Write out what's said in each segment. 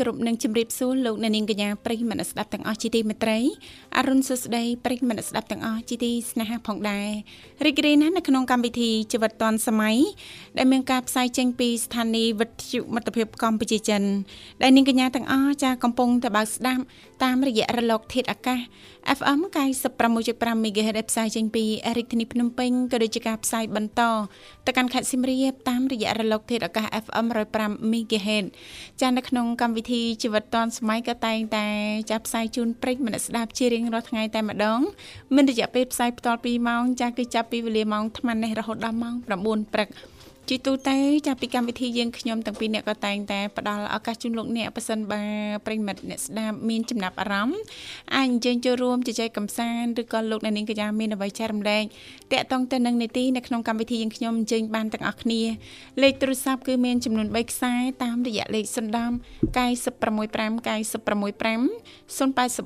គ្រប់នឹងជម្រាបសួរលោកអ្នកនាងកញ្ញាប្រិយមិត្តស្ដាប់ទាំងអស់ជាទីមេត្រីអរុនសុស្ដីប្រិយមិត្តស្ដាប់ទាំងអស់ជាទីស្នេហាផងដែររីករាយណាស់នៅក្នុងកម្មវិធីជីវិតឌွန်សម័យដែលមានការផ្សាយចេញពីស្ថានីយ៍វិទ្យុមិត្តភាពកម្ពុជាចិនដែលនាងកញ្ញាទាំងអស់ចាកំពុងតបស្ដាប់តាមរយៈរលកធាតុអាកាស FM 96.5 MHz ដែលផ្សាយចេញពីរាជធានីភ្នំពេញក៏ដូចជាការផ្សាយបន្តទៅកាន់ខេត្តសៀមរាបតាមរយៈរលកធាតុអាកាស FM 105 MHz ចានៅក្នុងកម្មវិធីជីវិតឌွန်សម័យក៏តែងតែចាប់ផ្សាយជូនប្រិយមិត្តស្ដាប់ជារៀងរាល់ថ្ងៃតែម្ដងមានរយៈពេលផ្សាយបន្ត2ម៉ោងចាគឺចាប់ពីវេលាម៉ោង8:00នេះរហូតដល់ម៉ោង9:00ព្រឹក ជីទូទៅចាប់ពីកម្មវិធីយើងខ្ញុំទាំងពីរអ្នកក៏តែងតែផ្ដល់ឱកាសជូនលោកអ្នកប៉ះសិនបាប្រិមិត្តអ្នកស្ដាប់មានចំណាប់អារម្មណ៍អាចអញ្ជើញចូលរួមជជែកកម្សាន្តឬក៏លោកអ្នកនាងកញ្ញាមានអ្វីចែករំលែកតាក់ទងទៅនឹងនីតិនៅក្នុងកម្មវិធីយើងខ្ញុំអញ្ជើញបានទាំងអស់គ្នាលេខទូរស័ព្ទគឺមានចំនួន3ខ្សែតាមរយៈលេខ010 965 965 081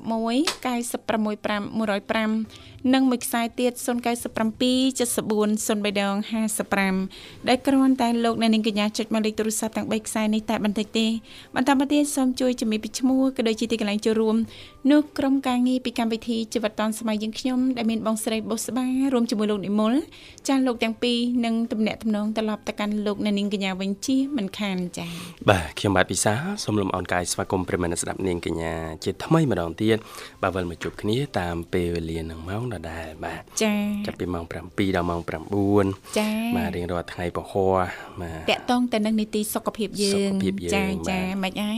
965 105 និងមួយខ្សែទៀត097 74 03ដង55ដែលគ្រាន់តែលោកអ្នកនាងកញ្ញាចុចមកលេខទូរស័ព្ទទាំង3ខ្សែនេះតែបន្តិចទេបន្តមកទៀតសូមជួយជំរាបពីឈ្មោះក៏ដូចជាទីកន្លែងចូលរួមនោះក្រុមការងារពីកម្មវិធីជីវិតឌុនសម័យយើងខ្ញុំដែលមានបងស្រីបុស្បារួមជាមួយលោកនិមលចាស់លោកទាំងពីរនឹងទំនាក់ទំនងត្រឡប់ទៅកាន់លោកអ្នកនាងកញ្ញាវិញជាមិនខានចា៎បាទខ្ញុំបាទពិសាសូមលំអរកាយស្វាគមន៍ប្រិមត្តស្ដាប់នាងកញ្ញាជាថ្មីម្ដងទៀតបាទវិលមកជួបគ្នាតាមពេលវេលានឹងម៉ោងដដែលបាទចា៎ចាប់ពីម៉ោង7ដល់ម៉ោង9ចា៎បាទរៀងរាល់ថ្ងៃពហុបាទតកតងទៅនឹងនីតិសុខភាពយើងចាចាមិនអី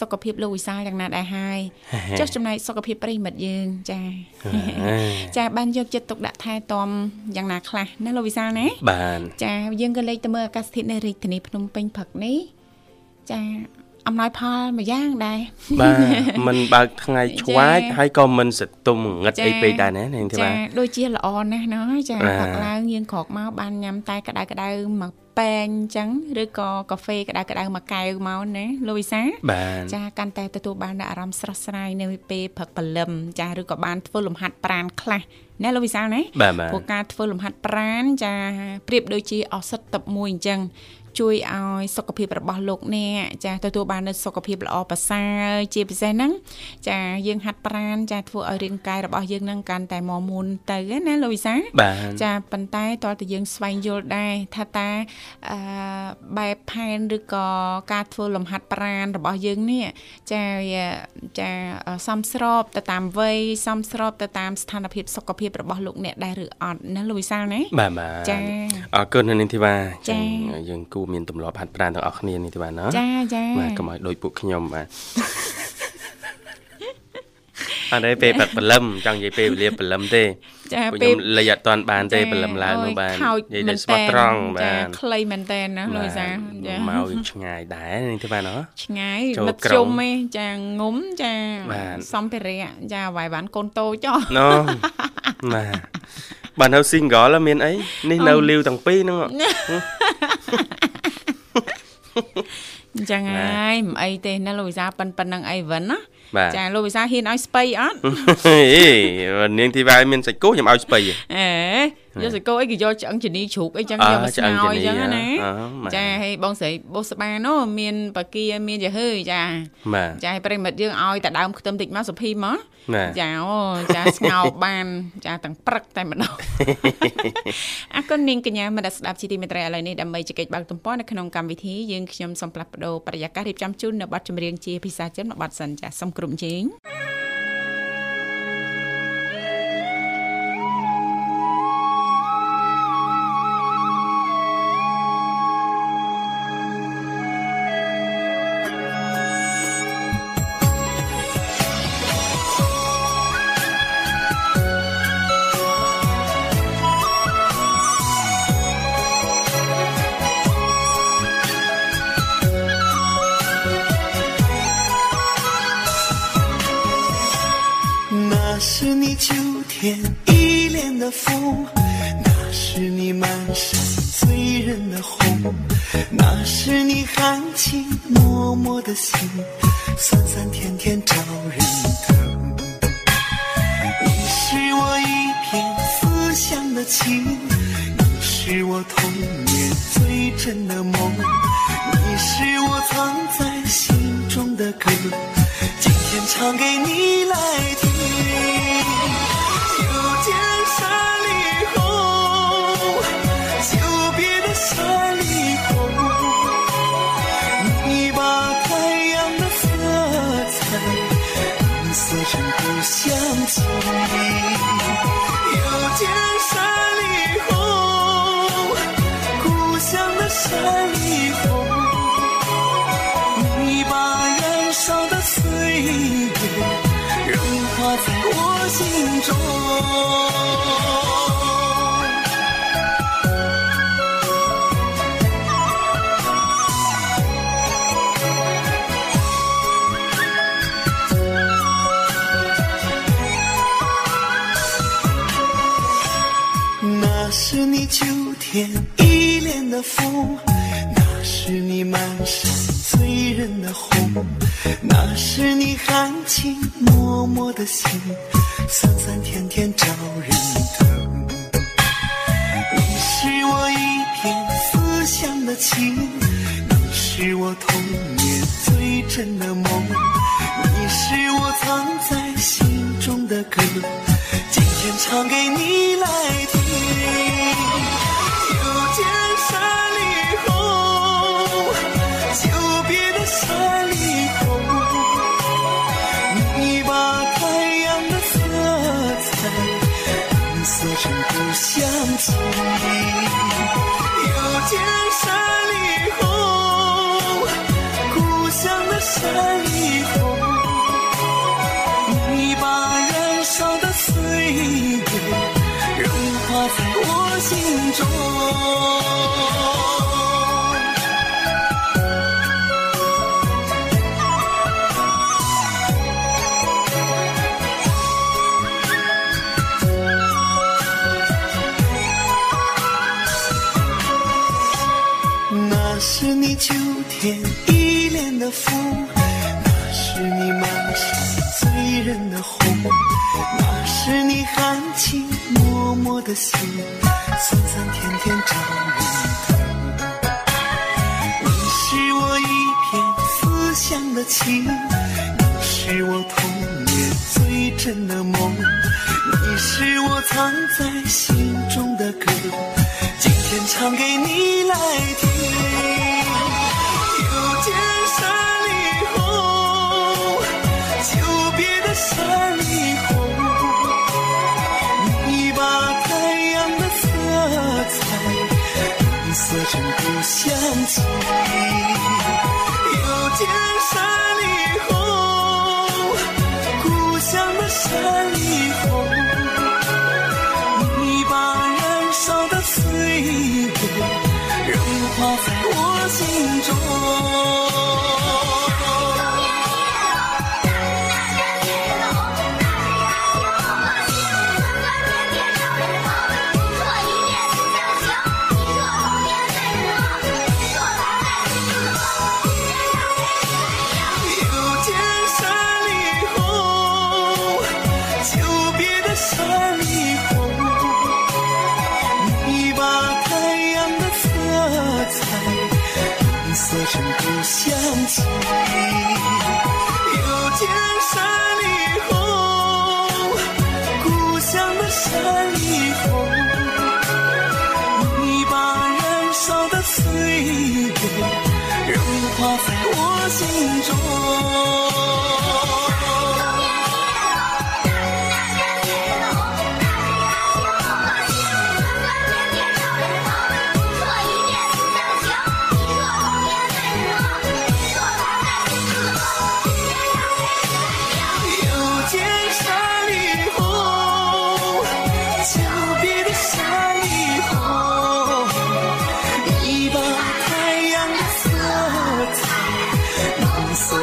សុខភាពលោកវិសាលយ៉ាងណាដែរហើយចុះចំណែកសុខភាពប្រិមិត្តយើងចាចាបានយកចិត្តទុកដាក់ថែទាំយ៉ាងណាខ្លះណាលោកវិសាលណាបានចាយើងក៏លេខទៅមើលអាកាសធាតុនៅរាជធានីភ្នំពេញព្រឹកនេះចា អំណោយផលមួយយ៉ាងដែរបាទมันបើកថ្ងៃឆ្វាចហើយក៏មិនសតុំងឹតអីពេកដែរណានាងធីបាចាដូចជាល្អណាស់ណាចាផឹកឡើងយើងក្រោកមកបានញ៉ាំតែក្តៅក្តៅមកប៉ែងអញ្ចឹងឬក៏កាហ្វេក្តៅក្តៅមួយកែវមកណាលោកវិសាចាកាន់តែទទួលបានអារម្មណ៍ស្រស់ស្រាយនៅពេលព្រឹកព្រលឹមចាឬក៏បានធ្វើលំហាត់ប្រាណខ្លះណាលោកវិសាលណាព្រោះការធ្វើលំហាត់ប្រាណចាប្រៀបដូចជាឱសថទឹកមួយអញ្ចឹង ជួយឲ្យសុខភាពរបស់លោកអ្នកចាទទួលបាននូវសុខភាពល្អប្រសើរជាពិសេសហ្នឹងចាយើងហាត់ប្រាណចាធ្វើឲ្យរាងកាយរបស់យើងហ្នឹងកាន់តែមាំមួនទៅណាលោកវិសាចាប៉ុន្តែតើតើយើងស្វែងយល់ដែរថាតើអឺបែបផែនឬក៏ការធ្វើលំហាត់ប្រាណរបស់យើងនេះចាចាសំស្របទៅតាមវ័យសំស្របទៅតាមស្ថានភាពសុខភាពរបស់លោកអ្នកដែរឬអត់ណាលោកវិសាលណាបាទបាទចាអរគុណនាងធីវ៉ាចាយើងគូមានទម្លាប់ហាត់ប្រាណទាំងអស់គ្នានេះទេបាទណាចាចាបាទកុំឲ្យដូចពួកខ្ញុំបាទអត់ទេពេលព្រឹកព្រលឹមចង់និយាយពេលវេលាព្រលឹមទេចាពេលខ្ញុំលេខអត់ទាន់បានទេព្រលឹមឡើងនោះបាននិយាយតែស្មោះត្រង់បាទខ្លីមែនតើណាលោកសាចាមកឆ្ងាយដែរនេះទេបាទណាឆ្ងាយមឹកជុំឯងចាងុំចាសំភារៈចាវាយបានកូនតូចចុះណូបាទ បាទនៅ single មានអីនេះនៅលីវទាំងពីរហ្នឹងអញ្ចឹងហើយមិនអីទេណាលោកវិសាប៉ុនប៉ុណ្ណឹងអីវិនណាចាលោកវិសាហ៊ានឲ្យស្បៃអត់អេនាងធីវ៉ាមានសាច់គោខ្ញុំឲ្យស្បៃអេ យកសាច់គោអីគេយកឆ្អឹងជនីជ្រូកអីចឹងយកមកស្ងោរអីចឹងណាចាហើយបងស្រីបុស្បានោះមានបាគៀមានយហឺចាចាហើយប្រិមិត្តយើងឲ្យតែដើមខ្ទឹមតិចមកសុភីមកចាអូចាស្ងោបាន ចាទាំងព្រឹកតែម្ដងអរគុណនាងកញ្ញាមនស្ដាប់ជីទីមេត្រីឥឡូវនេះដើម្បីជែកបើកទំព័រនៅក្នុងកម្មវិធីយើងខ្ញុំសូមផ្លាស់ប្ដូរប្រយាកររៀបចំជូននៅប័ណ្ណចម្រៀងជាភាសាចិនមួយប័ណ្ណសិនចាសូមគ្រប់ជេង 你秋天依恋的风，那是你满山醉人的红，那是你含情脉脉的心，酸酸甜甜招人疼。你是我一片思乡的情，你是我童年最真的梦，你是我藏在心中的歌。唱给你来听。一脸的风，那是你满山醉人的红，那是你含情脉脉的心，酸酸甜甜招人疼。你是我一片思乡的情，你是我童年最真的梦。心中。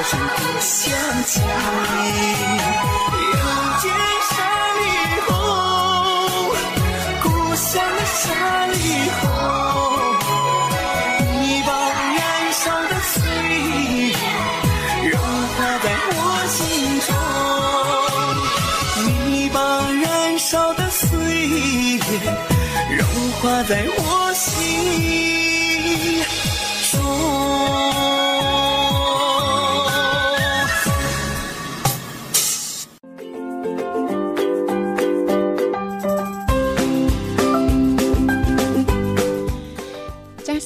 我真想家。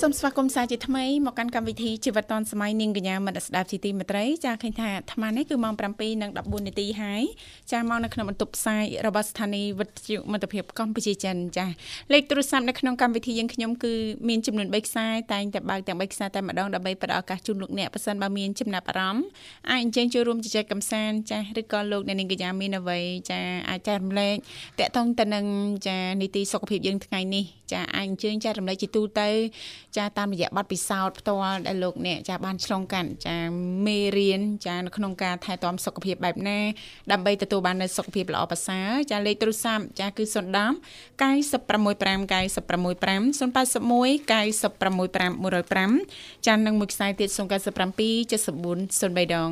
សសូមស្វាគមន៍សាជាថ្មីមកកាន់កម្មវិធីជីវិតឌွန်សម័យនាងកញ្ញាមិត្តស្ដាប់ជីទីមេត្រីចាឃើញថាអាត្មានេះគឺម៉ោង7:14នាទីហើយចាមកនៅក្នុងបន្ទប់ផ្សាយរបស់ស្ថានីយ៍វិទ្យុមិត្តភាពកម្ពុជាចិនចាលេខទូរស័ព្ទនៅក្នុងកម្មវិធីយើងខ្ញុំគឺមានចំនួន3ខ្សែតែងតែបើកទាំង3ខ្សែតែម្ដងដើម្បីផ្ដល់ឱកាសជូនលោកអ្នកប៉ះសិនបើមានចំណាប់អារម្មណ៍អាចអញ្ជើញចូលរួមជជែកកម្សាន្តចាឬក៏លោកអ្នកនាងកញ្ញាមានអ្វីចាអាចចែករំលែកតកតងទៅនឹងចានីតិសុខភាពយើងថ្ងៃនេះចាអាចអញ្ជើញចែករំលែកជាទូទៅចាតាមរយៈបទពិសោធន៍ផ្ទាល់ដែលលោកអ្នកចាបានឆ្លងកាត់ចាមេរៀនចានៅក្នុងការថែទាំសុខភាពបែបណាដើម្បីទទួលបាននូវសុខភាពល្អប្រសើរចាលេខទូរស័ព្ទចាគឺ010 965 965 081 965 105ចានិងមួយខ្សែទៀត097 74 03ដង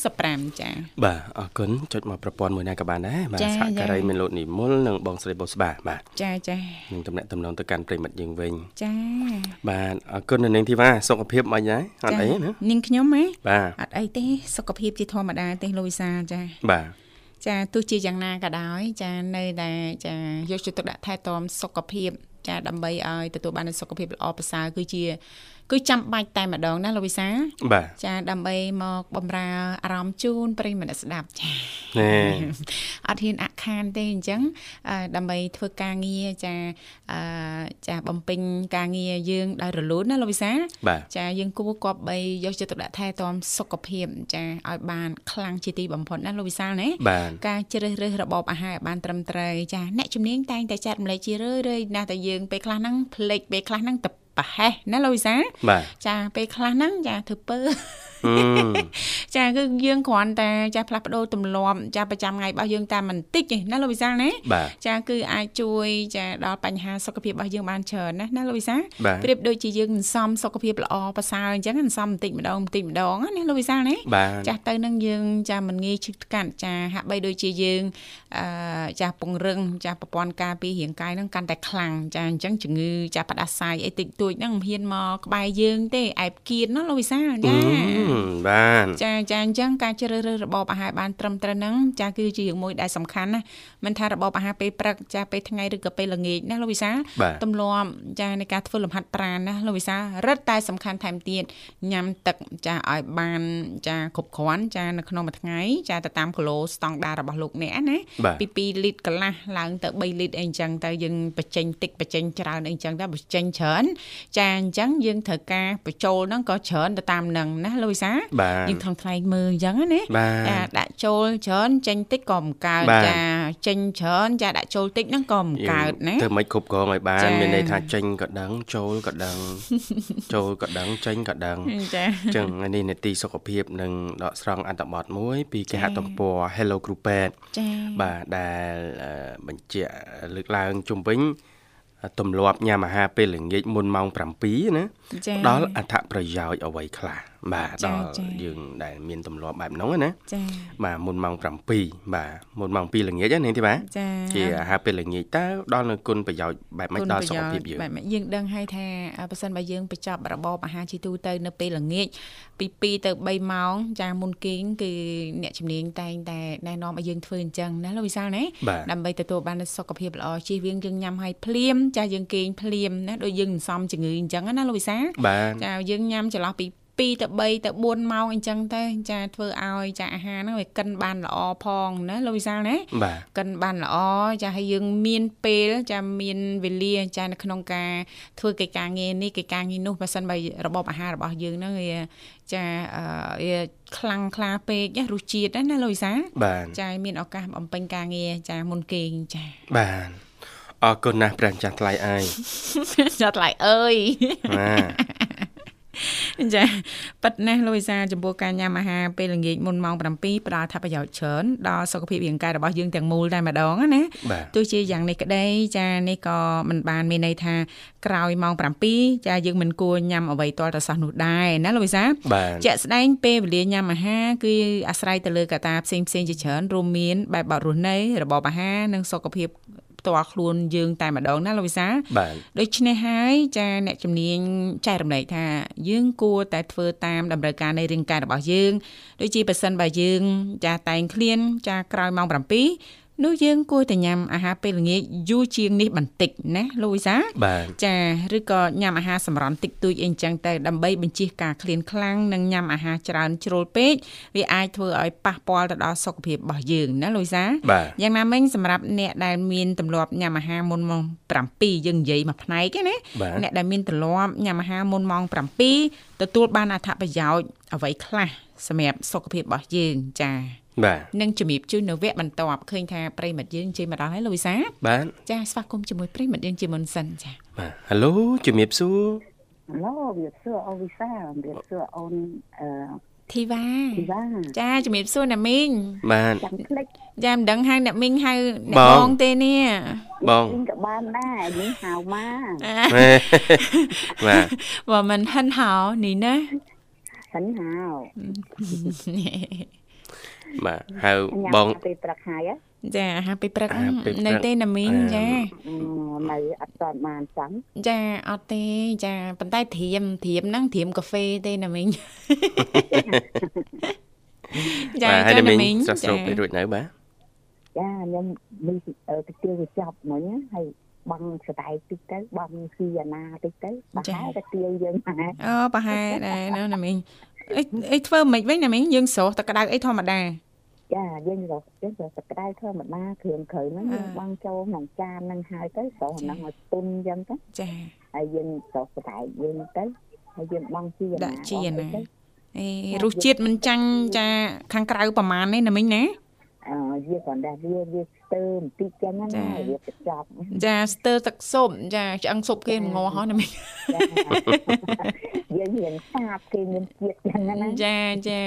55ចាបាទអរគុណចុចមកប្រព័ន្ធមួយណាក៏បានដែរបាទចាសហការីចាមានលោកនិមលនិងបងស្រីបុស្បាបាទចាចានឹងតំណែងតំណងទៅកាន់ប្រិមិត្តយើងវិញចាបាទអរគុណនៅនាងធីវ៉ាសុខភាពមិនដែរអត់អីណានាងខ្ញុំហ៎បាទអត់អីទេសុខភាពជាធម្មតាទេលោកវិសាលចាបាទចាទោះជាយ៉ាងណាក៏ដោយ ចានៅតែចាយកចិត្តទុកដាក់ថែទាំសុខភាព ចាដើម្បីឲ្យទទួលបាននូវសុខភាពល្អប្រសើរគឺជា គឺចាំបាច់តែម្ដងណាលោកវិសាបាទចាដើម្បីមកបំរើអារម្មណ៍ជូនប្រិយមិត្តស្ដាប់ចាណែអត់ហ៊ានអាក់ខានទេអញ្ចឹងអឺដើម្បីធ្វើការងារចាអឺចាបំពេញការងារយើងដោយរលូនណាលោកវិសាបាទចាយើងគួរគប្បីយកចិត្តទុកដាក់ថែទាំសុខភាពចាឲ្យបានខ្លាំងជាទីបំផុតណាលោកវិសាលណាបាទការជ្រើសរើសរបបអាហារឲ្យបានត្រឹមត្រូវចាអ្នកជំនាញតែងតែចាត់រំលែកជារឿយៗណាស់តែយើងពេលខ្លះហ្នឹងភ្លេចពេលខ្លះហ្នឹងទៅ ប្រហែសណាលោកវិសាបាទចាពេលខ្លះហ្នឹងចាធ្វើពើហឹម ចាគឺយើងគ្រាន់តែចាផ្លាស់ប្ដូរទម្លាប់ចាប្រចាំថ្ងៃរបស់យើងតាមបន្តិចទេណាលោកវិសាលណាបាទចាគឺអាចជួយចាដល់បញ្ហាសុខភាពរបស់យើងបានច្រើនណាស់ណាលោកវិសាលបាទប្រៀបដូចជាយើងសន្សំសុខភាពល្អប្រសើរអញ្ចឹងសន្សំបន្តិចម្ដងបន្តិចម្ដងណាលោកវិសាលណាបាទចាស់ទៅនឹងយើងចាមិនងាយឈឺថ្កាត់ចាហាក់បីដូចជាយើងអឺចាពង្រឹងចាប្រព័ន្ធការពាររាងកាយហ្នឹងកាន់តែខ្លាំងចាអញ្ចឹងជំងឺចាផ្ដាសាយអីតិចតួចហ្នឹងមិនហ៊ានមកក្បែរយើងទេអែបគៀនណាលោកវិសាលហឹចាមបាទចាចាអញ្ចឹងការជ្រើសរើសរបបអាហារបានត្រឹមត្រូវហ្នឹងចាគឺជារឿងមួយដែលសំខាន់ណាមិនថារបបអាហារពេលព្រឹកចាពេលថ្ងៃឬក៏ពេលល្ងាចណាលោកវិសាលបាទទម្លាប់ចានៃការធ្វើលំហាត់ប្រាណណាលោកវិសាលរឹតតែសំខាន់ថែមទៀតញ៉ាំទឹកចាឲ្យបានចាគ្រប់គ្រាន់ចានៅក្នុងមួយថ្ងៃចាទៅតាមគីឡូស្តង់ដាររបស់លោកអ្នកណាបាទពី2លីត្រកន្លះឡើងទៅ3លីត្រអីអញ្ចឹងទៅយើងបញ្ចេញតិចបញ្ចេញច្រើនអីអញ្ចឹងទៅបញ្ចេញច្រើនចាអញ្ចឹងយើងត្រូវការបញ្ចូលហ្នឹងក៏ច្រើនទៅតាមហ្នឹងណាលោកវិសាលបាទយើងថងថ្លែងមើលអញ្ចឹងណាបាទចាដាក់ចូលច្រើនចេញតិចក៏មិនកើតបាទចាចេញច្រើនចាដាក់ចូលតិចហ្នឹងក៏មិនកើតណាធ្វើមិនគ្រប់គ្រងឲ្យបានចា៎មានន័យថាចេញក៏ដឹងចូលក៏ដឹងចូលក៏ដឹងចេញក៏ដឹងចាអញ្ចឹងថ្ងៃនេះនេតិសុខភាពនឹងដកស្រង់អត្ថបទមួយ ពីគេហទំព័រ Hello Group Pet ចាបាទដែលអឺបញ្ជាក់លើកឡើងជុំវិញទម្លាប់ញ៉ាំអាហារពេលល្ងាចមុនម៉ោង7ណាចាផ្ដល់អត្ថប្រយោជន៍អ្វីខ្លះបាទចាដល់ចាយើងដែលមានទម្លាប់បែបហ្នឹងណាចាបាទមុនម៉ោង7បាទមុនម៉ោង2ល្ងាចណានាងទេបាទចាជាអាហារពេលល្ងាចតើដល់នៅគុណប្រយោជន៍បែបម៉េចដល់សុខភាពយើងបែបម៉េចយើងដឹងហើយថាអ่าបើសិនបើយើងបញ្ចប់របបអាហារជាទូទៅនៅពេលល្ងាចពី2ទៅ3ម៉ោងចាមុនគេងគឺអ្នកជំនាញតែងតែណែនាំឲ្យយើងធ្វើអញ្ចឹងណាលោកវិសាលណាបាទដើម្បីទទួលបាននូវសុខភាពល្អជៀសវាងយើងញ៉ាំឲ្យភ្លាមចាយើងគេងភ្លាមណាដូចយើងសន្សំជំងឺអញ្ចឹងណាលោកវិសាលបាទចាយើងញ៉ាំចន្លោះពី 2ទៅ3ទៅ4ម៉ោងអីចឹងទៅចាធ្វើឲ្យចាអាហារហ្នឹងវាកិនបានល្អផងណាលោកវិសាលណាបាទកិនបានល្អចាឲ្យយើងមានពេលចាមានវេលាចានៅក្នុងការធ្វើកិច្ចការងារនេះកិច្ចការងារនោះបើសិនបើរបបអាហាររបស់យើងហ្នឹងវាចាអឺវាខ្លាំងខ្លាពេកណារសជាតិណាណាលោកវិសាលបាទចាមានឱកាសបំពេញការងារចាមុនគេងចាបាទអរគុណណាស់ព្រះម្ចាស់ថ្លៃអើយចាត់ថ្លៃអើយបាទ ចាប៉ិតណាស់លូវីសាចំពោះការញ៉ាំអាហារពេលល្ងាចមុនម៉ោង7ផ្ដល់អត្ថប្រយោជន៍ច្រើនដល់សុខភាពរាងកាយរបស់យើងទាំងមូលតែម្ដងណាបាទទោះជាយ៉ាងនេះក្តីចានេះក៏មិនបានមានន័យថាក្រោយម៉ោង7ចាយើងមិនគួរញ៉ាំអ្វីទាល់តែសោះនោះដែរណាលូវីសាបាទជាក់ស្ដែងពេលវេលាញ៉ាំអាហារគឺអាស្រ័យទៅលើកត្តាផ្សេងផ្សេងៗជាច្រើនរួមមានបែបបទរស់នៅរបបអាហារនិងសុខភាព ផ្ទាល់ខ្លួនយើងតែម្ដងណាលោកវិសាលបាទដូច្នេះហើយចាអ្នកជំនាញចែករំលែកថាយើងគួរតែធ្វើតាមតម្រូវការនៃរាងកាយរបស់យើងដូចជាប៉ះសិនបើយើងចាតែងឃ្លានចាក្រោយម៉ោង7 នោះយើងគួរតែញ៉ាំអាហារពេលល្ងាចយូរជាងនេះបន្តិចណាលោកវិសាលបាទចាឬក៏ញ៉ាំអាហារសម្រន់តិចតួចអីអញ្ចឹងទៅដើម្បីបញ្ជៀសការឃ្លានខ្លាំងនិងញ៉ាំអាហារច្រើនជ្រុលពេកវាអាចធ្វើឲ្យប៉ះពាល់ទៅដល់សុខភាពរបស់យើងណាលូយសាបាទយ៉ាងណាមិញសម្រាប់អ្នកដែលមានទម្លាប់ញ៉ាំអាហារមុនម៉ោង7យើងនិយាយមួយផ្នែកឯណាបាទអ្នកដែលមានទម្លាប់ញ៉ាំអាហារមុនម៉ោង7ទទួលបានអត្ថប្រយោជន៍អ្វីខ្លះសម្រាប់សុខភាពរបស់យើងចាបាទ នឹងជំរាបជូននៅវគ្គបន្ទាប់ឃើញថាប្រិមិត្តយើងជិះមកដល់ហើយលូយសាបាទចាស្វាគមន៍ជាមួយប្រិមិត្តយើងជាមុនសិនចាបាទហៅឡូជំរាបសួរឡូវាសួរអូវិសាវាសួរអូនអឺធីវ៉ាធីវ៉ាចាជំរាបសួរអ្នកមីងបាទចាំភ្លេចចាមិនដឹងហៅអ្នកមីងហៅអ្នកបងបងទេនេះបងវិញក៏បានដែរនេះហៅមកអាបាទបើមិនហិនហៅនេះណាសិនហៅ បាទហៅញ៉ាំបងពេលព្រឹកហើយហ៎ចាអាហារពេលព្រឹកអាហារពេលព្រឹកនៅទេណាមីងអឺចាអឺនៅអត់ទាន់បានចាំចាអត់ទេចាប៉ុន្តែត្រៀមត្រៀមហ្នឹងត្រៀមកាហ្វេទេណាមីងចាបាទហើយចាតែណាមីមីងងស្រស់ស្រូបទៅរួចនៅបាទចាខ្ញុំមានអឺទៅទៀវវាចាប់មកណាហើយបងស្ដាយតិចទៅបងស៊ីអាណាតិចទៅប្រហែលទៅទៀវយើងដែរអូប្រហែលដែរណាណាមីង អីអីធ្វើមិនវិញណាមីងយើងស្រស់តែក្តៅអីធម្មតាចាយើងរកយើងរកសក្តាយធម្មតាគ្រឿងក្រៅហ្នឹងយើងអឺបងចូលក្នុងចានហ្នឹងហើយទៅស្រោះហ្នឹងឲ្យទុនអញ្ចឹងទៅចាហើយយើងស្រោះស្ដាយយើងទៅហើយយើងបងជាអាណាដាក់ជាអាណាបងទៅអេរសជាតិមិនចាញ់ចាខាងក្រៅប្រហែលទេណាមីងណាអឺ វាគ្រាន់តែវាវាស្ទើរបន្តិចចឹងចាណាវាប្រចប់ចាស្ទើរទឹកស៊ុបចាឆ្អឹងស៊ុបគេងងហោះណាមីងចាយើងរៀងសាបគេមានជាតិចឹងណាចាចា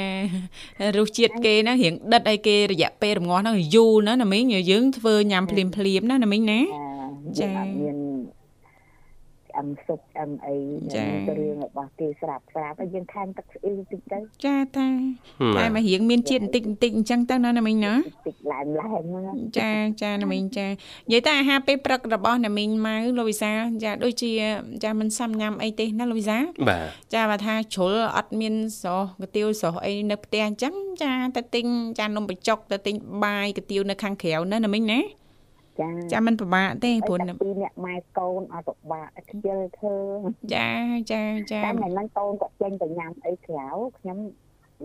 រសជាតិគេហ្នឹងរៀងដិតឲ្យគេរយៈពេលរងាស់ហ្នឹងយូរណាណាមីងយើងធ្វើញ៉ាំភ្លាមភ្លាមៗណាណាមីងណាចាចាយើងអត់មាន អឹមសុបអឹមអីចាគ្រឿងរបស់គេស្រាប់ស្រាប់ហើយយើងថែមទឹកស្អ៊ីវតិចទៅចាតាបាតែទមករៀងមានជាតិបន្តិចបន្តិចអញ្ចឹងទៅណាណាមីងណាតិចឡែមឡែមហ្នឹងចាចាណាមីងចានិយាយតែអាហារពេលព្រឹករបស់ណាមីងម៉ៅលោកវិសាចាដូចជាចាមិនសមញ៉ាំអីទេណាលោកវិសាបាទចាបើថាជ្រុលអត់មានស្រស់កាទៀវស្រស់អីនៅផ្ទះអញ្ចឹងចាទៅទិញចានំបញ្ចុកទៅទិញបាយកាទៀវនៅខាងក្រៅណាណាមីងណា ចាចាមិនពិបាកទេព្រោះតែពីរអ្នកម៉ែកូនអត់ពិបាកខ្ជិលធ្វើចាចាចាតែមិនហ្នឹងកូនក៏ចេញទៅញ៉ាំអីក្រៅខ្ញុំ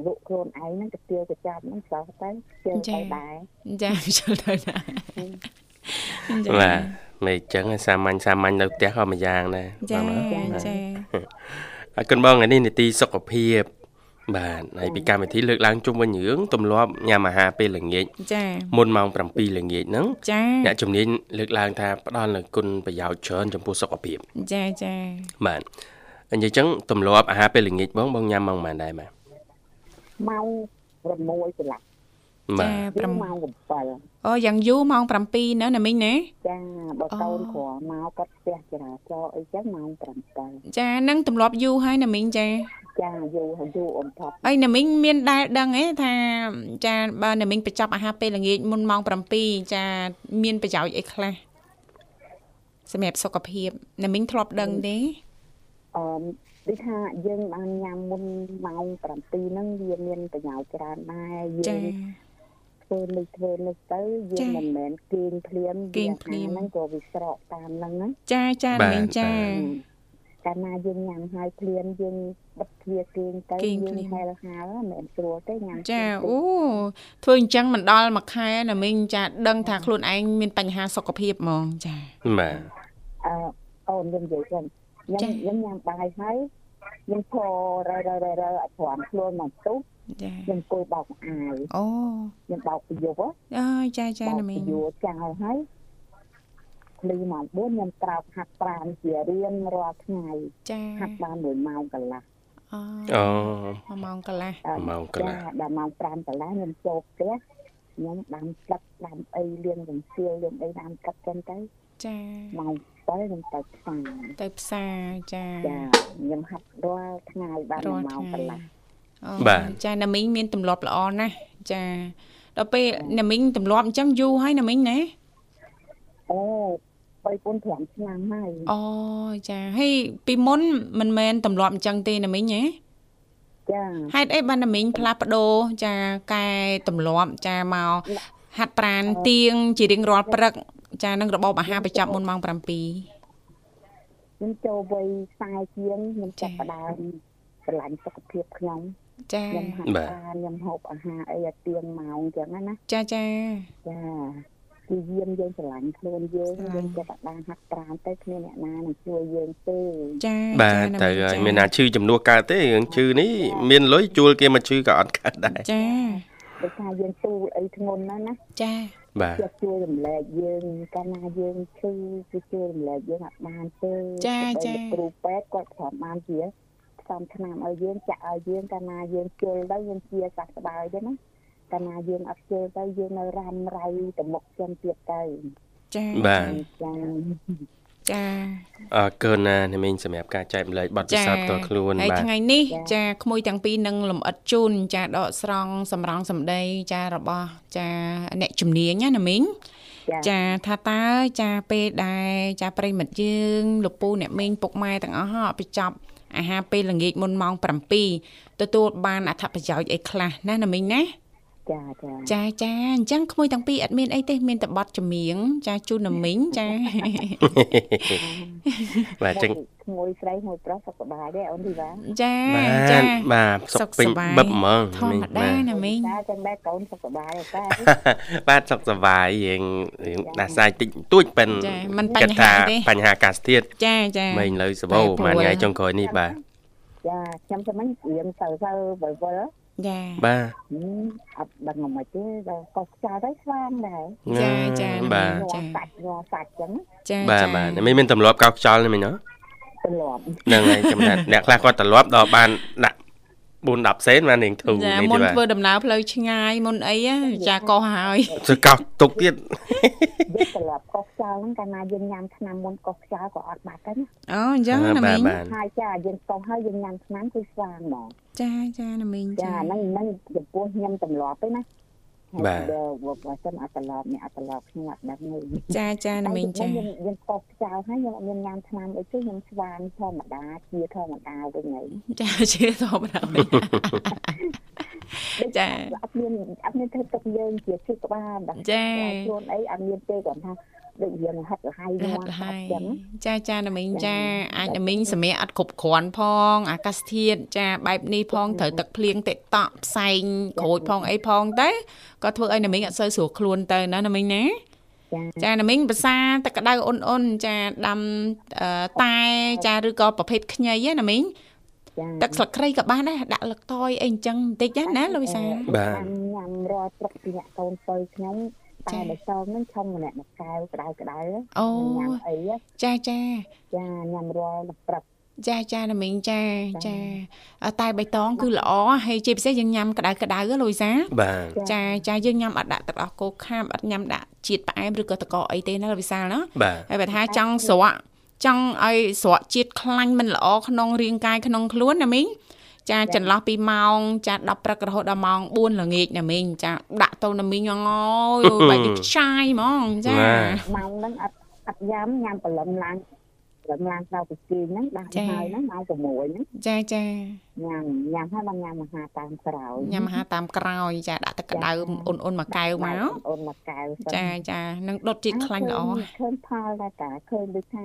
លក់ខ្លួនឯងហ្នឹងទៅទៀវទៅចាប់ហ្នឹងស្រស់ទៅជិលទៅដែរចាជិលទៅណាចាបាទមិនអញ្ចឹងសាមញ្ញសាមញ្ញនៅផ្ទះក៏មួយយ៉ាងដែរចាបងណាចាអរគុណបងថ្ងៃនេះនីតិសុខភាព បាទហើយពីកម្មវិធីលើកឡើងជុំវិញរឿងទម្លាប់ញ៉ាំអាហារពេលល្ងាចចាមុនម៉ោង7ល្ងាចហ្នឹងចាអ្នកជំនាញលើកឡើងថាផ្ដល់នូវគុណប្រយោជន៍ច្រើនចំពោះសុខភាពចាចាបាទអញ្ចឹងទម្លាប់អាហារពេលល្ងាចបងបងញ៉ាំម៉ោងប៉ុន្មានដែរបាទម៉ោង6កន្លះបា ចាទពី5ម៉ោង7អូយ៉ាងយូរម៉ោង7ណាណាមីងណាចាបើអូកូនគ្រាន់មកគាត់ផ្ទះចរាចរណ៍អីចឹងម៉ោង7ចានឹងទម្លាប់យូរហើយណាមីងចាចាយូរហើយយូរអមផុតហើយណាមីងមានដែលដឹងទេថាចាបើណាមីងបញ្ចប់អាហារពេលល្ងាចមុនម៉ោង7ចាមានប្រយោជន៍អីខ្លះសម្រាប់សុខភាពណាមីងធ្លាប់ដឹងទេអឺដូចថាយើងបានញ៉ាំមុនម៉ោង7ហ្នឹងវាមានប្រយោជន៍ច្រើនដែរយើចាង ធ្វើនេះធ្វើនេះទៅយើចាងមិនមែនគេងភ្លាមគេងភ្លាមវាអាហារហ្នឹងក៏វាស្រកតាមហ្នឹងណាចាចាបាទណាមីងចាបាទកាលណាយើងញ៉ាំហើយភ្លាមយើងបិទទ្វារគេងទៅគេងយើងភ្លាមហែលហាលមិនមែនស្រួលទេញ៉ាំចាភ្លាមអូធ្វើអញ្ចឹងមិនដល់មួយខែណាមីងចាដឹងថាខ្លួនឯងមានបញ្ហាសុខភាពហ្មងចាបាទអឺអូនខ្ញុំនិយាយចឹងខ្ញុំចាខ្ញុំញ៉ាំបាយហើយខ្ញុំឈររើរើរើរើអត់ព្រមខ្លួនមកទុះ ចាខ្ញុំអង្គុយបោកអាវអូខ្ញុំបោកពីយប់ហ៎អើយចាចាបោកណាមីពីងយប់ចោលហើយភ្លឺម៉ោង4ខ្ញុំក្រោកហាត់ប្រាណជារៀងរាល់ថ្ងៃចាហាត់បាន1ម៉ោងកន្លះអូអូ1ម៉ោងកន្លះអឺម៉ោងកន្លះចាដល់ម៉ោង5កន្លះខ្ញុំចូលផ្ទះខ្ញុំដាំស្លឹកដាំអីលៀងរំសៀលលៀងអីដាំស្លឹកចឹងទៅចាម៉ោង7ខ្ញុំទៅផ្សារទៅផ្សារចាចាខ្ញុំហាត់រាល់ថ្ងៃបានរាល់1ម៉ោងថ្ងៃកន្លះអូ បាទចាណាមីងមានទម្លាប់ល្អណាស់ចាដល់ពេលណាមីងទម្លាប់អញ្ចឹងយូរហើយណាមីងណាអូ3 4 5ឆ្នាំហើយអូចាហើយពីមុនមិនមែនទម្លាប់អញ្ចឹងទេណាមីងណាចាហេតុអីបានណាមីងផ្លាស់ប្ដូរចាកែទម្លាប់ចាមកហាត់ប្រាណទៀងជារៀងរាល់ព្រឹកចានឹងរបបអាហារបញ្ចប់មុនម៉ោង7ខ្ញុំចូលវ័យ40ជាងខ្ញុំចា៎ចាប់ផ្ដើមស្រឡាញ់សុខភាពខ្ញុំ ចាខ្ញុំហាត់បាទប្រាណខ្ញុំហូបអាហារអីឲ្យទៀងម៉ោងអញ្ចឹងណាណាចាចាចាគឺយាមយើងស្រឡាញ់ខ្លួនយើងស្រឡាយើញ់ងចាប់ផ្ដើមហាត់ប្រាណទៅគ្មានអ្នកណានឹងជួយយើងទេចាបាទណាទៅមីងហើយចាមានណាឈឺចំនួនកើតទេរឿងឈឺនេះមានលុយជួលគេមកឈឺក៏អត់កើតដែរចាដោយសារយើងទូលអីធ្ងន់ណាស់ណាចាបាទជាជួយរំលែកយើងកាលណាយើងឈឺគឺជួយរំលែកយើងអត់បានទេចាចាទៅគ្រូពេទ្យគាត់ប្រាប់បានជា ផ្សំថ្នាំឲ្យយើងចាក់ឲ្យយើងកាលណាយើងជុលទៅយើងជាសះស្បើយទេណាកាលណាយើងអត់ជុលទៅយើងនៅរ៉ាំរៃទៅមុខចឹងទៀតទៅចាបាទចាចាអរគុណណាអ្នកមីងសម្រាប់ការចែកម្លែកបទពិសោធន៍ផ្ទាល់ខ្លួនហើយបាទថ្ងៃនេះចាក្មួយទាំងពីរនឹងលំអិតជូនចាដកស្រង់សម្រងសម្ដីចារបស់ចាអ្នកជំនាញណាណាមីងចាចាថាតើចាពេលដែលចាប្រិមិត្តយើងលោកពូអ្នកមីងពុកម៉ែទាំងអស់ហ่ะបញ្ចប់ អាហារពេលល្ងាចមុនម៉ោង7ទទួលបានអត្ថប្រយោជន៍អីខ្លះណាណាមីងណា ចាចាចាចាអញ្ចឹងក្មួយទាំងពីរអត់មានអីទេមានតែបတ်ចម្រៀងចាជូនណាមីងចាបាទចឹងក្មួយស្រីមួយប្រុសសុខសប្បាយទេអូនធីវ៉ាចាបាចាទបាទសុខពេញបឹបហ្មងធម្មតាណាមីងតាចឹងដែរកូនសុខសប្បាយទេបាទសុខសប្បាយរៀងរៀងដាស់សាយតិចតួចប៉ិនចាមិនគិតបញ្ហាទេបញ្ហាអាកាសធាតុចាចាមិញលើសបោតែព្រោះមួយថ្ងៃចុងក្រោយនេះបាទចាខ្ញុំទៅមិញរៀងទៅទៅវល់វល់ ចាបាទអត់ដឹងមិនទេដល់កោសខ្យល់ទៅស្វាងដែរចាចាបាទចាសាច់ងសាច់ចឹងចាបាទចាបាទអ្នកមីងមានទម្លាប់កោសខ្យល់នេះមិញហ៎ទម្លាប់ហ្នឹងហើយចាំថាអ្នកខ្លះគាត់ទម្លាប់ដល់បានដាក់ 4 10សេនបានរៀងធូរចានេះមុនទេបាទធ្វើដំណើរផ្លូវឆ្ងាយមុនអីណាចាកោះហើយធ្វើកោសទុកទៀតយើងទម្លាប់កោសខ្យល់ហ្នឹងកាលណាយើងញ៉ាំថ្នាំមុនកោសខ្យល់ក៏អត់បាត់ដែរណាអូអញ្ចឹងណាបាមីទងបាទហើយចាយើងកោសហើយយើងញ៉ាំថ្នាំគឺស្វាងហ្មងចាចាណាមីងចាចាហ្នឹងហ្នឹងចំពោះខ្ញុំទម្លាប់ទេណា បាទបើបើសិនអត់ទម្លាប់នេះអត់ទម្លាប់ខ្ញុំអត់ដឹងទេចាចាណាមីងចាយើងយើងកោសខ្យល់ហើយខ្ញុំអត់មានញ៉ាំថ្នាំអីទេខ្ញុំស្វាងធម្មតាជាធម្មតាវិញហើយចាជាធម្មតាវិញចាអត់មានអត់មានធ្វើទុកយើងជាឈឺក្បាលដល់ចាខ្លួនអីអត់មានទេគាត់ថា ដូចយើងហិតលហើយហាងាត់ប់ហើសាច់យចឹងចាចាណាមីងចាចាអាចណាមីងសម្រាប់អត់គ្រប់គ្រាន់ផង អាកាសធាតុចាបែបនេះផងត្រូវទឹកភ្លៀងតិកតក់ផ្សែងក្រូចផងអីផងទៅក៏ធ្វើឲ្យណាមីងអត់សូវស្រួលខ្លួនទៅណាណាមីងណាចាចាណាមីងភាសាទឹកក្តៅអ៊ុនអ៊ុនចាដាំអឺតែចាឬក៏ប្រភេទខ្ញីណាមីងចាទឹកស្លឹកគ្រៃក៏បានដែរដាក់លឹកតយអីអញ្ចឹងបន្តិចណាណាលោកវិសាបាទញ៉ាំញ៉ាំរាល់ព្រឹកពីអ្នកកូនពៅខ្ញុំចា តែបើសងហ្នឹងឆុងម្នាក់មួយកែវក្តៅក្តៅអូញ៉ាំអីចាចាចាញ៉ាំរាល់ព្រឹកចាចាណាមីងចាចាចាអ่าតែបៃតងគឺល្អហើយជាពិសេសយើងញ៉ាំក្តៅក្តៅហ៎លោកវិសាបាទចាចាយើងញ៉ាំអត់ដាក់ទឹកដោះគោខាំអត់ញ៉ាំដាក់ជាតិផ្អែមឬក៏ទឹកកកអីទេណាលោកវិសាលណាបាទហើយបើថាចង់ស្រក់ចង់ឲ្យស្រក់ជាតិខ្លាញ់មិនល្អក្នុងរាងកាយក្នុងខ្លួនណាមីង ចាចន្លោះពីម៉ោងចា10ព្រឹករហូតដល់ម៉ោង4ល្ងាចណាមីងចាដាក់ទៅណាមីងអងអើយបែបនេះខ្ចាយហ្មងចាបាទម៉ោងហ្នឹងអត់អត់ញ៉ាំញ៉ាំព្រលឹមឡើងព្រលឹមឡើងដល់ពីគេហ្នឹងដាក់ហើយហ្នឹងម៉ោង6ហ្នឹងចាចាញ៉ាំញ៉ាំហើយបានញ៉ាំអាហារតាមក្រោយញ៉ាំអាហារតាមក្រោយចាដាក់ទឹកក្តៅអ៊ុនអ៊ុនមួយកែវមកអូនមកកែវសិនចាចានឹងដុតជាតិខ្លាញ់ល្អឃើញផលដែរតាឃើញដូចថា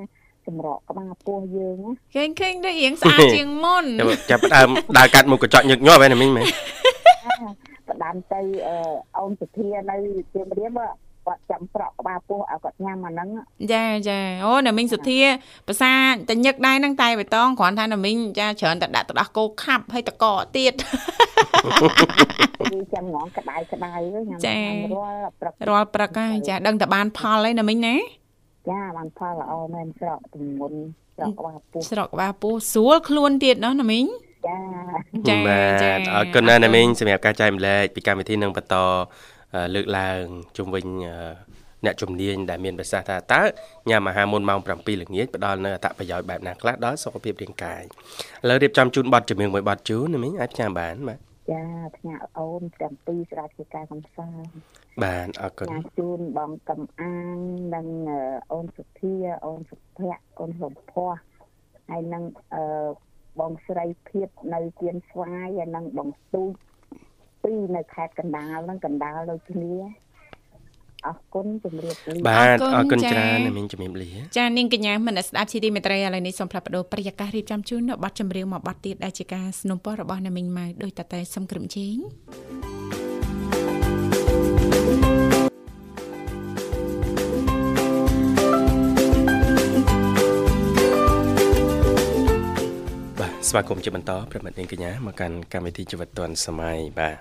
ចម្រក់ក្បាលពោះយើងណាឃើញឃើញដូចរៀងស្អាតជាងមុនចាប់ចាប់ផ្ដើមដើរកាត់មុខកញ្ចក់ញឹកញាប់ហ្នឹងណាមីងមែនផ្ដាំទៅអឺអូនសុធានៅជារៀមគាត់ចាំប្រក់ក្បាលពោះឲ្យគាត់ញ៉ាំអាហ្នឹងចាចាអូណាមីងសុធាភាសាតញឹកដែរហ្នឹងតែបៃតងគ្រាន់ថាណាមីងចាច្រើនតែដាក់ទឹកដោះគោខាប់ហើយតកកទៀតគឺចាំងងក្តៅក្តៅញ៉ាំចាញ៉ាំរាល់ព្រឹករាល់ព្រឹកហើយចាដឹងតែបានផលហើយណាមីងណា ចាបានផលល្អមែនស្រក់ទម្ងន់ស្រក់ក្បាលពោះស្រកក្បាលពោះស្រួលខ្លួនទៀតណោះណាមីងចាចាបាទចាអរគុណណាស់អរគុណណាមីងសម្រាប់ការចែកម្លែកពីកម្មវិធីនឹងបន្តអឺលើកឡើងជុំវិញអឺអ្នកជំនាញដែលមានប្រសាសន៍ថាតើញ៉ាំអាហារមុនម៉ោង7ល្ងាចផ្ដល់នូវអត្ថប្រយោជន៍បែបណាខ្លះដល់សុខភាពរាងកាយឥឡូវរៀបចំជូនប័ណ្ណជំនឿមួយប័ណ្ណជូនណាមីងអាចផ្សាយបានបាទ ចាផ្ញើអូនទាំងពីរស្រាប់ជាការកំសាន្តបាទអរគុណផ្ញើជូនបងកំអាងនិងអឺអូនសុធាអូនសុភ័ក្រអូនលំភ័សហើយនិងអឺបងស្រីភាពនៅទៀនស្វាយហើយនិងបងទូចពីរនៅខេត្តកណ្ដាលហ្នឹងកណ្ដាលដូចគ្នា អរគុណជំរាបលា បាទ អ អ រ រ គុ គុ ណ ណ ចា៎ ច្រើនណាមីងជំរាបលា ចានាងកញ្ញាមនស្ដាប់ជីទីមេត្រីឥឡូវនេះសូមផ្លាប់បដោប្រយាកររៀបចំជូននៅប័ណ្ណចម្រៀងមួយប័ណ្ណទៀតដែលជាការสนับสนุนរបស់អ្នកមីងម៉ៅដោយតតែសំក្រឹមជេង បាទស្វាគមន៍ជាបន្តប្រិមត្តនាងកញ្ញាមកកាន់កម្មវិធីជីវិតឌွန်សម័យបាទ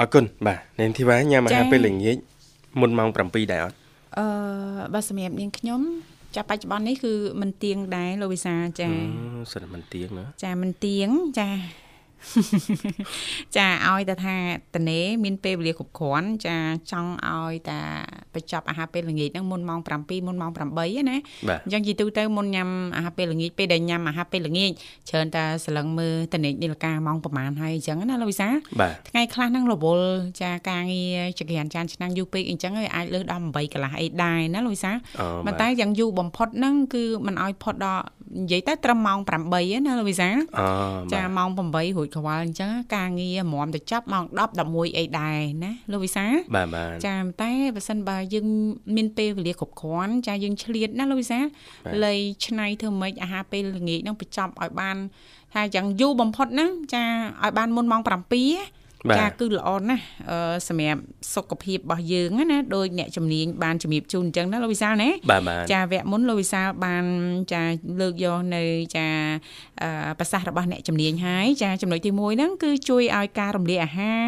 អរគុណបាទនាងធីវ៉ាញ៉ាំអាហារពេលល្ងាច មុនម៉ោង7ដែរអត់អឺបើសម្រាប់នាងខ្ញុំចាបច្ចុប្បន្ននេះគឺមិនទៀងដែរលោកវិសាលចាអឺសិនមិនទៀងណាចាមិនទៀងចាចាឲ្យតែថាតនេមានពេលវេលាគ្រប់គ្រាន់ចាចង់ឲ្យតា បញ្ចប់អាហារពេលល្ងាចហ្នឹងមុនម៉ោង7មុនម៉ោង8ណាបាទអញ្ចឹងជីទូទៅមុនញ៉ាំអាហារពេលល្ងាចពេលដែលញ៉ាំអាហារពេលល្ងាចច្រើនតែសឡឹងមើលតនេនាឡិកាម៉ោងប្រហែលហើយអញ្ចឹងណាលោកវិសាលបាទថ្ងៃខ្លះហ្នឹងរវល់ចាការងារចក្រានចានឆ្នាំងយូរពេកអញ្ចឹងហើយអាចលើសដល់8កន្លះអីដែរណាលោកវិសាលអូប៉ុន្តែយ៉ាងយូរបំផុតហ្នឹងគឺมันឲ្យផុតដល់ និយាយទៅត្រឹមម៉ោង8ឯណាលោកវិសាលអូចាម៉ោង8រួចខ្វល់អញ្ចឹងការងារមមទៅចាប់ម៉ោង10 11អីដែរណាលោកវិសាលបាទបាទចាតែបើសិនបើយើងមានពេលវេលាគ្រប់គ្រាន់ចាយើងឆ្លៀតណាលោកវិសាលបាទលៃឆ្នៃធ្វើម៉េចអាហារពេលល្ងាចហ្នឹងបញ្ចប់ឲ្យបានថាយ៉ាងយូរបំផុតហ្នឹងចាឲ្យបានមុនម៉ោង7បាទ ចាគឺល្អណាស់អឺសម្រាប់សុខភាពរបស់យើងណាដោយអ្នកជំនាញបានជំរាបជូនអញ្ចឹងណាលោកវិសាលណាបាទបាទចាវគ្គមុនលោកវិសាលបានចាលើកយកនៅចាអឺប្រសាសន៍របស់អ្នកជំនាញហើយចាចំណុចទី1ហ្នឹងគឺជួយឲ្យការរំលាយអាហារ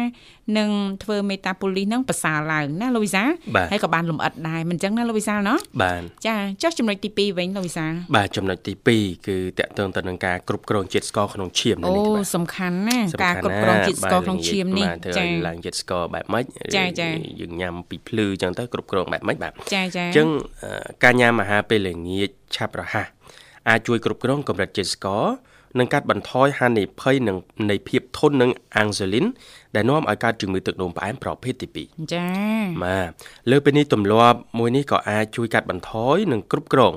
និងធ្វើមេតាបូលីសហ្នឹងប្រសើរឡើងណាលោកវិសាលបាទហើយក៏បានលំអិតដែរមិនអញ្ចឹងណាលោកវិសាលណោះបាទចាចុះចំណុចទី2វិញលោកវិសាលបាទចំណុចទី2គឺតកតងទៅនឹងការគ្រប់គ្រងជាតិស្ករក្នុងឈាមអូនេះបាទសំខាន់ណាសំការខាន់គ្រប់គ្រងជាតិស្ករក្នុងឈាមនេះបាទធ្វើចាឲ្យឡើងជាតិស្ករបែបម៉េចចាចាយើងញ៉ាំពីភ្លឺអញ្ចឹងទៅគ្រប់គ្រងបែបម៉េចបាទចាចាអញ្ចឹងអឺការញ៉ាំអាហារពេលល្ងាចឆាប់រហ័សអាចជួយគ្រប់គ្រងកម្រិតជាតិស្ករ និងកាត់បន្ថយហានិភ័យនឹងនៃភាពធន់នឹងអាំងស៊ូលីនដែលនាំឲ្យកើតជំងឺទឹកនោមផ្អែមប្រភេទទី2ចាបាទលើសពីនេះទម្លាប់មួយនេះក៏អាចជួយកាត់បន្ថយនិងគ្រប់គ្រង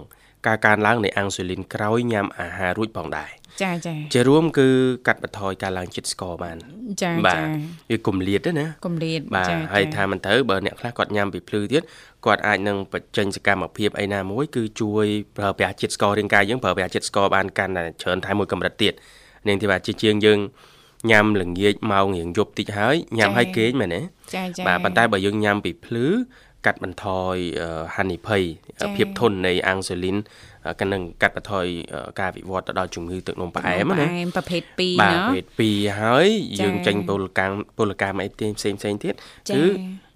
ការកើនឡើងនៃអាំងស៊ូលីនក្រោយញ៉ាំអាហាររួចផងដែរចាចាជារួមគឺកាត់បន្ថយការឡើងជាតិស្ករបានចាបាទចាវាគម្លាតទេណាកុំលៀតបាទចាហើយចាថាមិនត្រូវបើអ្នកខ្លះគាត់ញ៉ាំពីភ្លឺទៀតគាត់អាចនឹងបញ្ចេញសកម្មភាពអីណាមួយគឺជួយប្រើប្រាស់ជាតិស្កររាងកាយយើងប្រើប្រាស់ជាតិស្ករបានកាន់តែច្រើនថែមមួយកម្រិតទៀតនាងធីបាទជាជាងយើងញ៉ាំល្ងាចម៉ោងរៀងយប់តិចហើយញ៉ាំហើយគេងមែនទេចាចាបាទប៉ុន្តែបើយើងញ៉ាំពីភ្លឺ កាត់បន្ថយអឺហានិភ័យចា៎ភាពធន់នៃអាំងស៊ូលីនអឺក៏នឹងកាត់បន្ថយអឺការវិវត្តទៅដល់ជំងឺទឹកនោមផ្អែមណាផ្អែមប្រភេទ2បាទណោះវេទ2ហើយចា៎យើងចេញពលកម្មពលកម្មអីផ្សេងផ្សេងផ្សេងទៀតចា៎គឺ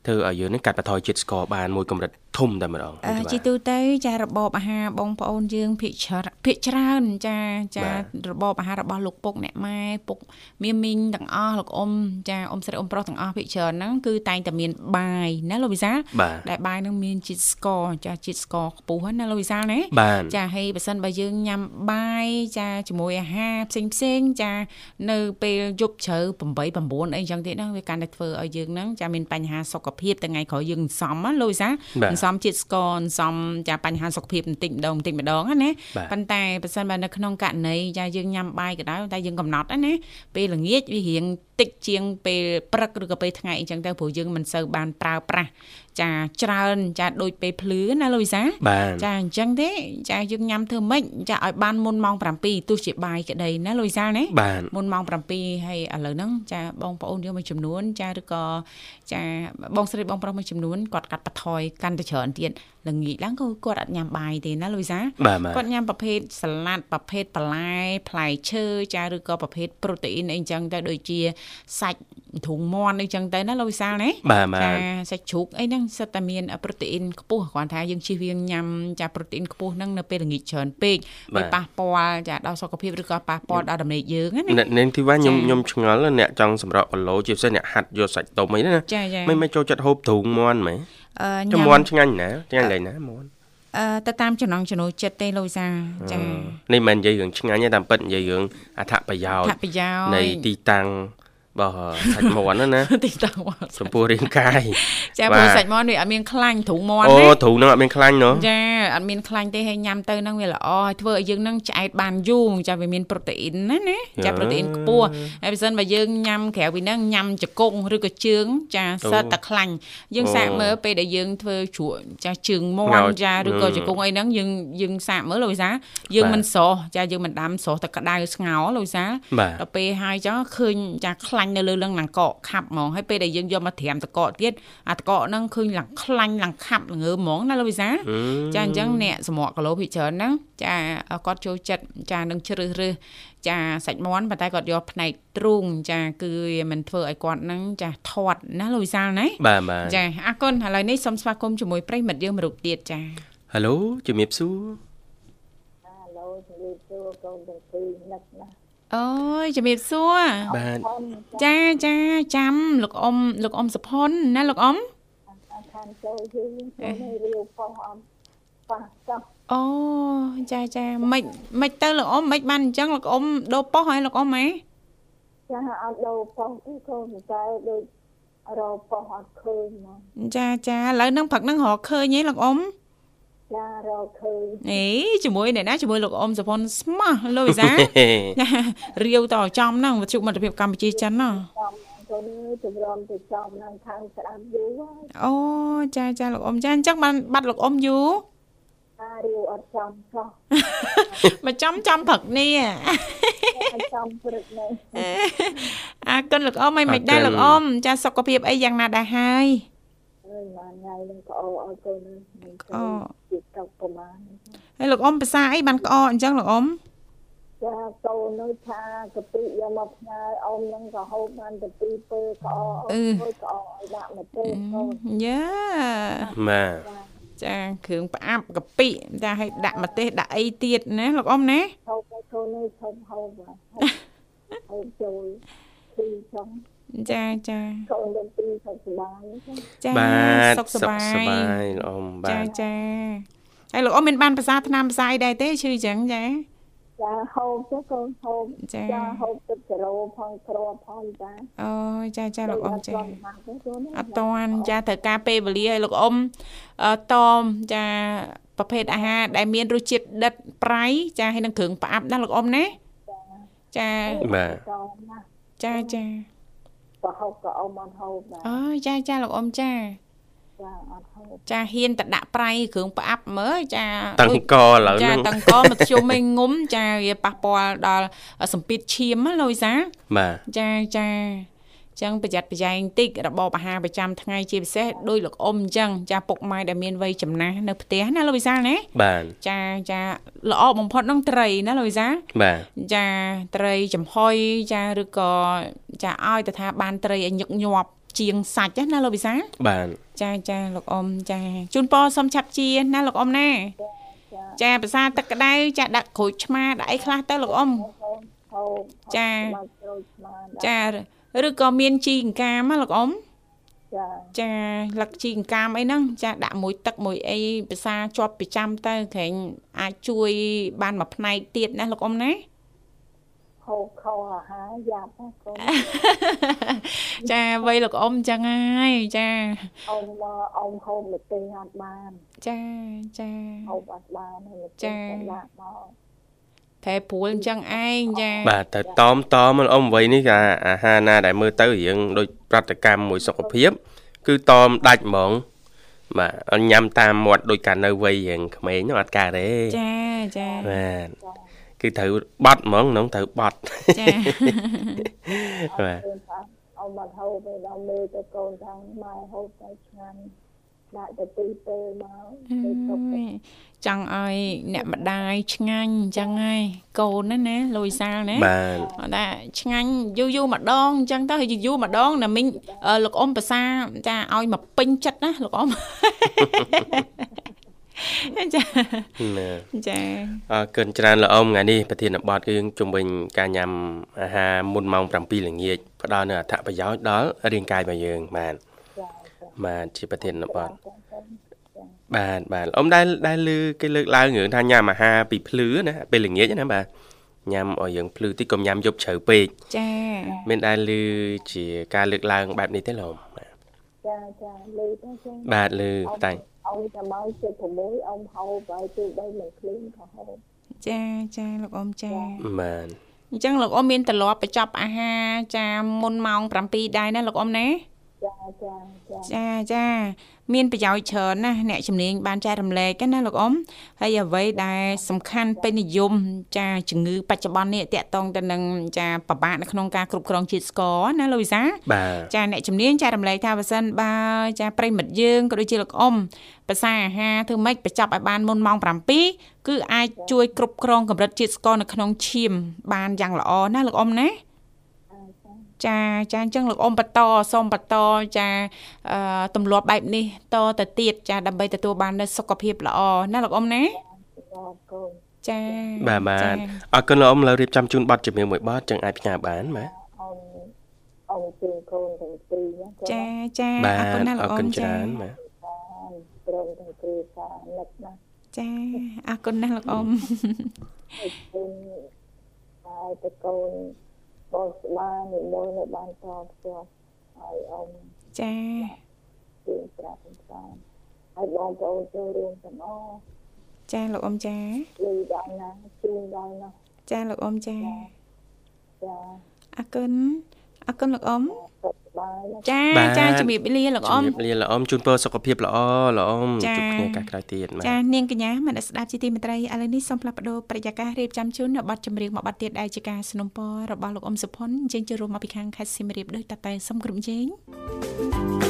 ធ្វើឲ្យយើងនឹងកាត់បន្ថយជាតិស្ករបានមួយកម្រិតធំតែម្ដងអឺបាទជីទូទៅចារបបអាហារបងប្អូនយើងភាកច្រើនភាកច្រើនចាចាបាទរបបអាហាររបស់លោកពុកអ្នកម៉ែពុកមីមីងទាំងអស់លោកអ៊ំចាអ៊ំស្រីអ៊ំប្រុសទាំងអស់ភាកច្រើនហ្នឹងគឺតែងតែមានបាយណាលោកវិសាលបាទដែលបាយហ្នឹងមានជាតិស្ករចាជាតិស្ករខ្ពស់ហ្នឹងណាលោកវិសាលណាបាទចាហើយបើសិនបើយើងញ៉ាំបាយចាជាមួយអាហារផ្សេងផ្សេងៗចានៅពេលយប់ជ្រៅ8 9អីចឹងទៀតហ្នឹងវាកាន់តែធ្វើឲ្យយើងហ្នឹងចាមានបញ្ហាសុខភាពថ្ងៃក្រោយយើងសន្សំណាលោកវិសាបាទសន្សំជាតិស្ករសន្សំចាបញ្ហាសុខភាពបន្តិចម្ដងបន្តិចម្ដងណាណាបាទប៉ុន្តែបើសិនបើនៅក្នុងករណីចាយើងញ៉ាំបាយក៏ដោយតែយើងកំណត់ណាណាពេលល្ងាចវារៀង តិចជាងពេលព្រឹកឬក៏ពេលថ្ងៃអញ្ចឹងទៅព្រោះយើងមិនសូវបានប្រើប្រាស់ចាច្រើនចាដូចពេលភ្លឺណាលោកវិសាបាទចាអញ្ចឹងទេចាយើងញ៉ាំធ្វើម៉េចចាឲ្យបានមុនម៉ោង7ទោះជាបាយក្តីណាលូយសាលណាបាទមុនម៉ោង7ហើយឥឡូវហ្នឹងចាបងប្អូនយើងមួយចំនួន ចាឬក៏ចាបងស្រីបងប្រុសមួយចំនួនគាត់កាត់បន្ថយកាន់តែច្រើនទៀត ល្ងាចឡើងក៏គាត់អត់ញ៉ាំបាយទេណាលូយសាបាទបាទគាត់ញ៉ាំប្រភេទសាឡាត់ប្រភេទបន្លែផ្លែឈើចាឬក៏ប្រភេទប្រូតេអ៊ីនអីចឹងទៅដូចជាសាច់ទ្រូងមាន់អីចឹងទៅណាលោកវិសាលណាបាទបាទចាសាច់ជ្រូកអីហ្នឹងសិតតែមានប្រូតេអ៊ីនខ្ពស់គ្រាន់ថាយើងជៀសវាងញ៉ាំចាប្រូតេអ៊ីនខ្ពស់ហ្នឹងនៅពេលល្ងាចច្រើនពេកបាទវាប៉ះពាល់ចាដល់សុខភាពឬក៏ប៉ះពាល់ដល់ដំណេកយើងណាអ្នកនាងធីវ៉ាខ្ញុំចា៎ខ្ញុំឆ្ងល់អ្នកចង់សម្រក់គីឡូជាពិសេសអ្នកហាត់យកសាច់ទុំអីណាចាចាមិនមិនចូលចិត្តហូបទ្រូងមាន់ហ្មងអឺចំ ញ៉ាំមាន់ឆ្ងាញ់ណាឆ្ងាញ់ឡើយណាមាន់អឺទៅតាមចំណង់ចំណូលចិត្តទេលោកវិសាលចានេះមិននិយាយរឿងឆ្ងាញ់ទេតាមពិតនិយាយរឿងអត្ថប្រយោជថាន៍ប្រយោជន៍នៃទីតាំងរ បស់សាច់មាន់ហ្នឹងណាទីតាំងមកចំពោះរាងកាយចាបាទព្រោះសាច់មាន់វាអត់មានខ្លាញ់ទ្រូងមាន់អូទេទ្រូងហ្នឹងអត់មានខ្លាញ់ណោះចាអត់មានខ្លាញ់ទេហើយញ៉ាំទៅហ្នឹងវាល្អហើយធ្វើឲ្យយើងហ្នឹងឆ្អែតបានយូរចាវាមានប្រូតេអ៊ីនណាណាចាប្រូតេអ៊ីនខ្ពស់ហើយបើសិនបើយើងញ៉ាំក្រៅពីហ្នឹងញ៉ាំជង្គង់ឬក៏ជើង ចាសិតតែខ្លាញ់យើងសាកមើលពេលដែលយើងធ្វើជ្រក់ចាជើងមាន់ចាឬក៏ជង្គង់អីហ្នឹងយើងយើងសាកមើលលោកវិសាយើងមិនស្រស់ចាយើងមិនដាំស្រស់តែក្តៅស្ងោរលោកវិសាបាទដល់ពេលហើយចុះឃើញចាខ្លាញ់នៅលើលឹងឡើងកកខាប់ហ្មងហើយពេលដែលយើងយកមកត្រាំតកកទៀតអាតកកហ្នឹងឃើញឡើងខ្លាញ់ឡើងខាប់ល្ងើហ្មងណាលោកវិសាចាអញ្ចឹងអ្នកសម្រក់គីឡូភិកច្រើនហ្នឹងចាគាត់ចូលចិត្តចានឹងជ្រើសរើសចាសាច់មាន់ប៉ុន្តែគាត់យកផ្នែកទ្រូងចាគឺវាមិនធ្វើឲ្យគាត់ហ្នឹងចាធាត់ណាលោកវិសាលណាបាទបាទចាអរគុណឥឡូវនេះសូមស្វាគមន៍ជាមួយប្រិយមិត្តយើងមួយរូបទៀតចាហេឡូជំរាបសួរអាឡូជំរាបសួរកូនទាំងពីរនឹកណាស់ អូយជំរាបសួរបាទផងចាចាចាំលោកអ៊ំលោកអ៊ំសុផុនណាលោកអ៊ំខាងចូលយូរចូលនៅរាវប៉ោះអំប៉ះចោះអូចាចាមិនមិនទៅលោកអ៊ំមិនបានអញ្ចឹងលោកអ៊ំដូរប៉ុស្តិ៍ហើយលោកអ៊ំហ៎ចាអត់ដូរប៉ោះទេកូនតែដូចរកប៉ោះអត់ឃើញមកចាចាឥឡូវហ្នឹងព្រឹកហ្នឹងរកឃើញទេលោកអ៊ំចា រកឃើញអេជាមួយអ្នកណាជាមួយលោកអ៊ំសុផុនស្មោះលោកវិសាចារាវតចំហ្នឹងវិទ្យុមិត្តភាពកម្ពុជាចិនណោះចំកូននេះទម្រាំទៅចំនឹងខាងស្ដាប់យូរហើយអូចាចាលោកអ៊ំចាអញ្ចឹងបានបាត់លោកអ៊ំយូរតារាវអត់ចំចោះមកចំចំព្រឹកនេះអត់ចំព្រឹកនេះអាគុណលោកអ៊ំមិនមិនដែរលោកអ៊ំចាសុខភាពអីយ៉ាងណាដែរហើយ អើយបានថ្ងៃនឹងក៏អោឲ្យកូននេះមិនទៅអូជាតិតុកប្រមាណហើយលោកអ៊ំភាសាអីបានក្អកអញ្ចឹងលោកអ៊ំចាកូននៅថាកាពិយកមកផ្ញើអ៊ំនឹងក៏ហូបបានទៅពីរពេលក៏អោអ៊ំហូបក៏អោឲ្យដាក់មកទេកូនយ៉ាបាទចាគ្រឿងផ្អាប់កាពិចាឲ្យដាក់ម្ទេសដាក់អីទៀតណាលោកអ៊ំណាហូបឲ្យកូននេះឈប់ហូបហូបហូបចូលពីចង់ ចាចាកូនទាំងពីរសុខសប្បាយចាចាបាទសុខសប្បាយសុខសប្បាយលោកអ៊ំបាចាទចាហើយលោកអ៊ំមានបានភាសាថ្នាំភាសាអីដែរទេឈឺអញ្ចឹងចាចាហូបទៅកូនហូបចាចាហូបទឹកសេរ៉ូផងគ្រាប់ផងចាអូចាចាលោកអ៊ំចាអត់ទាន់ហាត់ទេកូនអត់តាន់ចាត្រូវការពេលវេលាឲ្យលោកអ៊ំអឺតមចាប្រភេទអាហារដែលមានរសជាតិដិតប្រៃចាហើយនឹងគ្រឿងផ្អាប់ណាលោកអ៊ំណាចាបាទកូនណាចា ចាក៏ហូបក៏អ៊ំអត់ហូបដែរអូចាចាលោកអ៊ំចាចាអត់ហូបចាហ៊ានតែដាក់ប្រៃគ្រឿងផ្អាប់មើលចាតាំងដូចកឥឡូវចាហ្នឹងតាំងកមកជុំឯងងុំចាវាប៉ះពាល់ដល់សម្ពាធឈាមណាលោកវិសាបាទចាចា ចឹងប្រយ័ត្នប្រយែងតិចរបបអាហារប្រចាំថ្ងៃជាពិសេសដោយលោកអ៊ំអញ្ចឹងចាពុកម៉ែដែលមានវ័យចំណាស់នៅផ្ទះណាលោកវិសាលណាបាទចាចាល្អបំផុតហ្នឹងត្រីណាលោកវិសាលបាទចាត្រីចំហុយចាឬក៏ចាឲ្យទៅថាបានត្រីឲ្យញឹកញាប់ជាងសាច់ណាលោកវិសាលបាទចាចាលោកអ៊ំចាជូនពរសុំឆាប់ជាណាលោកអ៊ំណាចាភាសាទឹកក្តៅចាដាក់ក្រូចឆ្មាដាក់អីខ្លះទៅលោកអ៊ំហូបចាមកក្រូចស្មានចា ឬក៏មានជីអង្កាមណាលោកអ៊ំចាចាលឹកជីអង្កាមអីហ្នឹងចាដាក់មួយទឹកមួយអីភាសាជាប់ប្រចាំទៅក្រែងអាចជួយបានមួយផ្នែកទៀតណាលោកអ៊ំណាហូបខោអាហារយ៉ាប់ណាកូនចាវ័យលោកអ៊ំចឹងហើយចាអ៊ំមកអ៊ំហូបល្ទេសអត់បាន ចាចាហូបអត់បានហើយល្ទេសចាតែដាក់មក ប្រែព្រួលអញ្ចឹងឯងចាបាទទៅតមតមលោកអ៊ំអ្វីនេះក៏អាហារណាដែលមើលទៅរៀងដូចប្រតិកម្មមួយសុខភាព គឺតមដាច់ហ្មងបាទអត់ញ៉ាំតាមមាត់ដូចកាលនៅវ័យរៀងក្មេងហ្នឹងអត់កើតទេចាចាបាទគឺត្រូវបត់ហ្មងហ្នឹងត្រូវបត់ចាបាទឃើញថាអ៊ំអត់ហូបទេដល់មើលទៅកូនថាម៉ែហូបតែឆ្ងាញ់ដាក់ទៅពីពេលមកអើទៅទុកយ ចង់ឲ្យអ្នកម្ដាយឆ្ងាញ់អញ្ចឹងហើយកូនណាណាលូយសាលណាបាទគាត់ថាឆ្ងាញ់យូរយូរម្ដងអញ្ចឹងទៅហើយយូរម្ដងណាមីងអឺលោកអ៊ំភាសាចាឲ្យមកពេញចិត្តណាលោកអ៊ំចាណាចាអរគុណច្រើនលោកអ៊ំថ្ងៃនេះប្រធានបទគឺយើងជំវិញការញ៉ាំអាហារមុនម៉ោង7ល្ងាចផ្ដល់នូវអត្ថប្រយោជន៍ដល់រាងកាយរបស់យើងបាទចាចាបាទជាប្រធានបទ បាទបាទលោកអ៊ំដែលដែលលើគេលើកឡើងរឿងថាញ៉ាំអាហារពីភ្លឺណាពេលល្ងាចណាបាទញ៉ាំឲ្យយើងភ្លឺតិចកុំញ៉ាំយប់ជ្រៅពេកចាមានដែលលើជាការលើកឡើងបែបនេះទេលោកអ៊ំបាទចាចាលឺទៅចឹងបាទលើតែអ៊ំតែមកជិត6អ៊ំហៅបើជួយបីមិនឃ្លៀងក៏ហៅចាចាលោកអ៊ំចាបាទអញ្ចឹងលោកអ៊ំមានទម្លាប់បញ្ចប់អាហារចាមុនម៉ោង7ដែរណាលោកអ៊ំណាចាចាចាចាចា មានប្រយោជន៍ច្រើនណាស់អ្នកជំនាញបានចែករំលែកណាលោកអ៊ំហើយអ្វីដែលសំខាន់ពេញនិយមចាជំងឺបច្ចុប្បន្ននេះតកតងទៅនឹងចាប្របាកនៅក្នុងការគ្រប់គ្រងជាតិស្ករណាលោកវិសាបាទចាអ្នកជំនាញចែករំលែកថាបើសិនបើចាប្រិមិត្តយើងក៏ដូចជាលោកអ៊ំភាសាអាហារធ្វើម៉េចបញ្ចប់ឲ្យបានមុនម៉ោង7គឺអាចជួយគ្រប់គ្រងកម្រិតជាតិស្ករនៅក្នុងឈាមបានយ៉ាងល្អណាលោកអ៊ំណា ចាចាអញ្ចឹងលោកអ៊ំបន្តសូមបន្តចាអឺទម្លាប់បែបនេះតទៅទៀតចាដើម្បីទទួលបាននូវសុខភាពល្អណាលោកអ៊ំណាចាកូនចាបាទបាទចាអរគុណលោកអ៊ំលើរៀបចំជូនប័ណ្ណជំនឿមួយប័ណ្ណចឹងអាចផ្ញើបានបាទអ៊ំអ៊ំជូនកូនទាំងពីរណាកូនចាចាបាអរគុណទណាស់អលោរកអ៊គុំណចាច្រើនបាទព្រមទាំងគ្រូសានឹកណាចាអរគុណណាស់លោកអ៊ំហើយគុណហើយតកូន បងស្បានិមន្តនៅបានតផ្ទះហើយអ៊ំចាជឿប្រាប់ផងហើយបងប្អូនចូលរួមទាំងអស់ចាលោកអ៊ំចាលឺដល់ណាជឿដល់ណាចាលោកអ៊ំចាចាអរគុណ អរគុណលោកអ៊ំ សុខសប្បាយណា ចា បាទ ចាជំរាបលាលោកអ៊ំ ជំរាបលាលោកអ៊ំជូនពរសុខភាពល្អលោកអ៊ំ ចា ជួបគ្នាឱកាសក្រោយទៀតបាទ ចានាងកញ្ញាមនស្សស្ដាប់ជាទីមេត្រីឥឡូវនេះសូមផ្លាស់ប្ដូរប្រយាកររៀបចំជូននៅប័ណ្ណចម្រៀងមួយប័ណ្ណទៀតដែលជាការสนับสนุนរបស់លោកអ៊ំសុផុនអញ្ជើញចូលរួមមកពីខាងខេត្តសៀមរាបដោយតតែសូមក្រុមជេង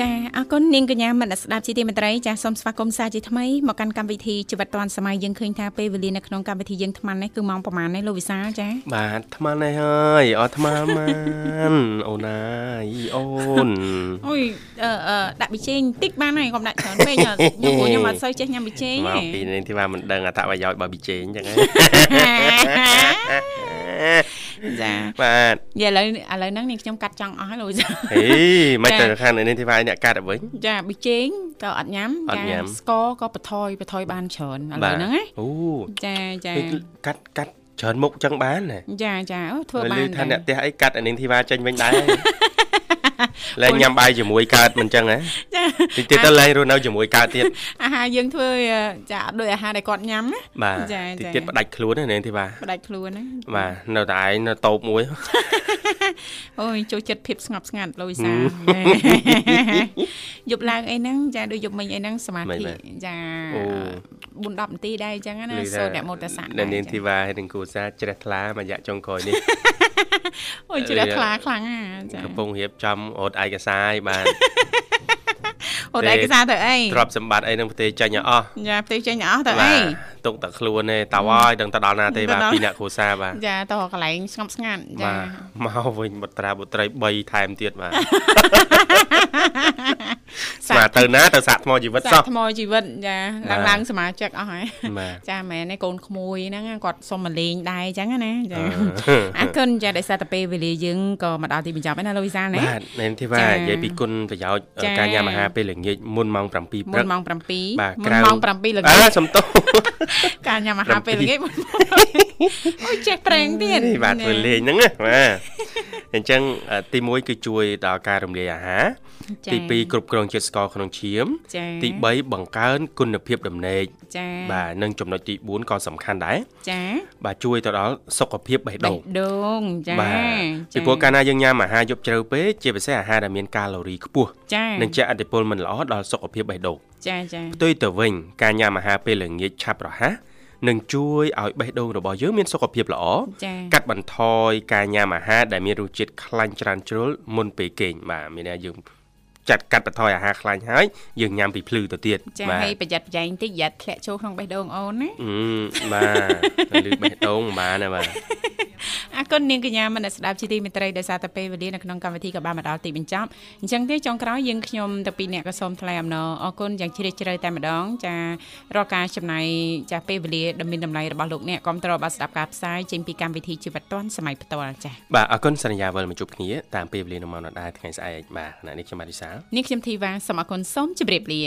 ចាអរគុណនាងកញ្ញាមនស្សស្ដាប់ជាទីមេត្រីចាសូមស្វាគមន៍សាជាថ្មីមកកាន់កម្មវិធីជីវិតឌွန်សម័យយើងឃើញថាពេលវេលានៅក្នុងកម្មវិធីយើងថ្មនេះគឺម៉ោងប្រហែលនេះលោកវិសាលចាបាទអាត្មានេះហើយអត់អាត្មាបានអូនណាយអូនអូយអឺអឺដាក់ប៊ីចេងតិចបានហើយកុំដាក់ច្រើនពេកខ្ញុំព្រោះខ្ញុំអត់សូវចេះញ៉ាំប៊ីចេងមកទេពីនេះទីថាមិនដឹងអត្ថប្រយោជន៍របស់ប៊ីចេងអញ្ចឹងហ៎ ចាបាទនិយាយឥឡូវឥឡូវហ្នឹងនាងខ្ញុំកាត់ចង់អស់ហើយលោកវិសាលហេមិនទៅខាងនេះទីថាអ្នកកាត់ឲ្យវិញចាប៊ីចេងក៏អត់ញ៉ាំអត់ញ៉ាំស្ករក៏បន្ថយបន្ថយបានច្រើនឥឡូវហ្នឹងណាអូចាចានេះកាត់កាត់ច្រើនមុខចឹងបានណាចាចាអូធ្វើលើបានឮថាដែរអ្នកផ្ទះអីកាត់អានេះធីវ៉ាចេញវិញដែរ លែងញ៉ាំបាយជាមួយកើតមិនចឹងហ៎ចាតិចទៀតទៅលែងរស់នៅជាមួយកើតទៀតអាហារយើងធ្វើចាអត់ដូចអាហារដែលគាត់ញ៉ាំណាបាទចាតិចចាទៀតផ្ដាច់ខ្លួនណានាងធីវ៉ាផ្ដាច់ខ្លួនណាបាទនៅតែឯងនៅតូបមួយអូយចូលចិត្តភាពស្ងប់ស្ងាត់លោកវិសាលយប់ឡើងអីហ្នឹងចាដូចយប់មិញអីហ្នឹងសមាធិចាអូ 4 10នាទីដែរអញ្ចឹងណាឮថាសូត្រអ្នកមោតសៈនៅនាងធីវ៉ាហើយនឹងគូសាជ្រះថ្លាមួយរយៈចុងក្រោយនេះអូយជ្រះថ្លាខ្លាំងណាចាកំពុងរៀបចំរត់ឯកសារឲ្យបាន អូតែឯកសារទៅអីទ្រព្យសម្បត្តិអីនឹងប្រទេសចេញឲ្យអស់ចាផ្ទៃចេញអស់ទៅអីបាទទុកតែខ្លួនទេតើហើយដឹងទៅដល់ណាទេទៅបាទដល់ពីអ្នកគ្រួសារបាទចាតកន្លែងស្ងប់ស្ងាត់ចាបាទមកវិញបុត្រាបុត្រី3ថែមទៀតបាទស្មាទៅណាទៅសាក់ថ្មជីវិតសោះសាក់ថ្មជីវិតចាឡើងបាទឡើងសមាជិកអស់ហើយបាទចាមែនទេកូនក្មួយហ្នឹងគាត់សុំមកលេងដែរអញ្ចឹងណាចាអឺអរគុណចាដោយសារតែពេលវេលាយើងក៏មកដល់ទីបញ្ចប់ហើយណាលោកវិសាលណាបាទនៅធីវ៉ាចានិយាយពីគុណប្រយោជន៍ចាការញ៉ាំអាហារពេលល្ងាចមុនម៉ោង7ព្រមុឹនកម៉ោង7បាទមុក្រៅនម៉ោង7ល្អើងាចសំទោសការញ៉ាំអាហារពេលល្ងាចមុនអូយចេះប្រេងទៀតនេះបាទធ្វើលេងហ្នឹងណាបាទ អញ្ចឹងអឺទី1គឺជួយដល់ការរំលាយអាហារចាទី2គ្រប់គ្រងជាតិស្ករក្នុងឈាមចាទី3បង្កើនគុណភាពដំណេកចាបាទនិងចំណុចទី4ក៏សំខាន់ដែរចាបាទជួយទៅដល់សុខភាពបេះបេះដូងដូងចាបាទចាពីព្រោះកាលណាយើងញ៉ាំអាហារយប់ជ្រៅពេកជាពិសេសអាហារដែលមានកាឡូរីខ្ពស់ចានឹងជះឥទ្ធិពលមិនល្អដល់សុខភាពបេះដូងចាចាផ្ទុយទៅវិញការញ៉ាំអាហារពេលល្ងាចឆាប់រហ័ស នឹងជួយឲ្យបេះដូងរបស់យើងមានសុខភាពល្អចា៎កាត់បន្ថយការញ៉ាំអាហារដែលមានរសជាតិខ្លាញ់ច្រើនជ្រុលមុនពេលគេងបាទមានន័យថាយើង ចាត់កាត់បន្ថយអាហារខ្លាញ់ហើយយើងញ៉ាំពីភ្លឺទៅទៀតចាហើយប្រយ័ត្នប្រយែងតិចយ៉ាត់ធ្លាក់ចូលក្នុងបេះដូងអូនណាអឺបាទទៅលឺបេះដូងមិនបានទេបាទអរគុណនាងកញ្ញាមនស្សស្ដាប់ជីទីមេត្រីដោយសារតែពេលវេលានៅក្នុងកម្មវិធីក៏បានមកដល់ទីបញ្ចប់អញ្ចឹងទេចុងក្រោយយើងខ្ញុំទាំងពីរអ្នកក៏សូមថ្លែងអំណរអរគុណយ៉ាងជ្រាលជ្រៅតែម្ដង ចារាល់ការចំណាយចាពេលវេលាដ៏មានតម្លៃរបស់លោកអ្នកគ្រប់តរបាទស្ដាប់ការផ្សាយចេញពីកម្មវិធីជីវិតឌွန်សម័យផ្ទាល់ចាបាទអរគុណសន្យាវិលមកជួបគ្នាតាមពេលវេលានៅម៉ោងដដែលថ្ងៃស្អែកបាទខណៈនេះខ្ញុំបាទវិសាលនាងខ្ញុំធីវ៉ាសូមអរគុណសូមជម្រាបលា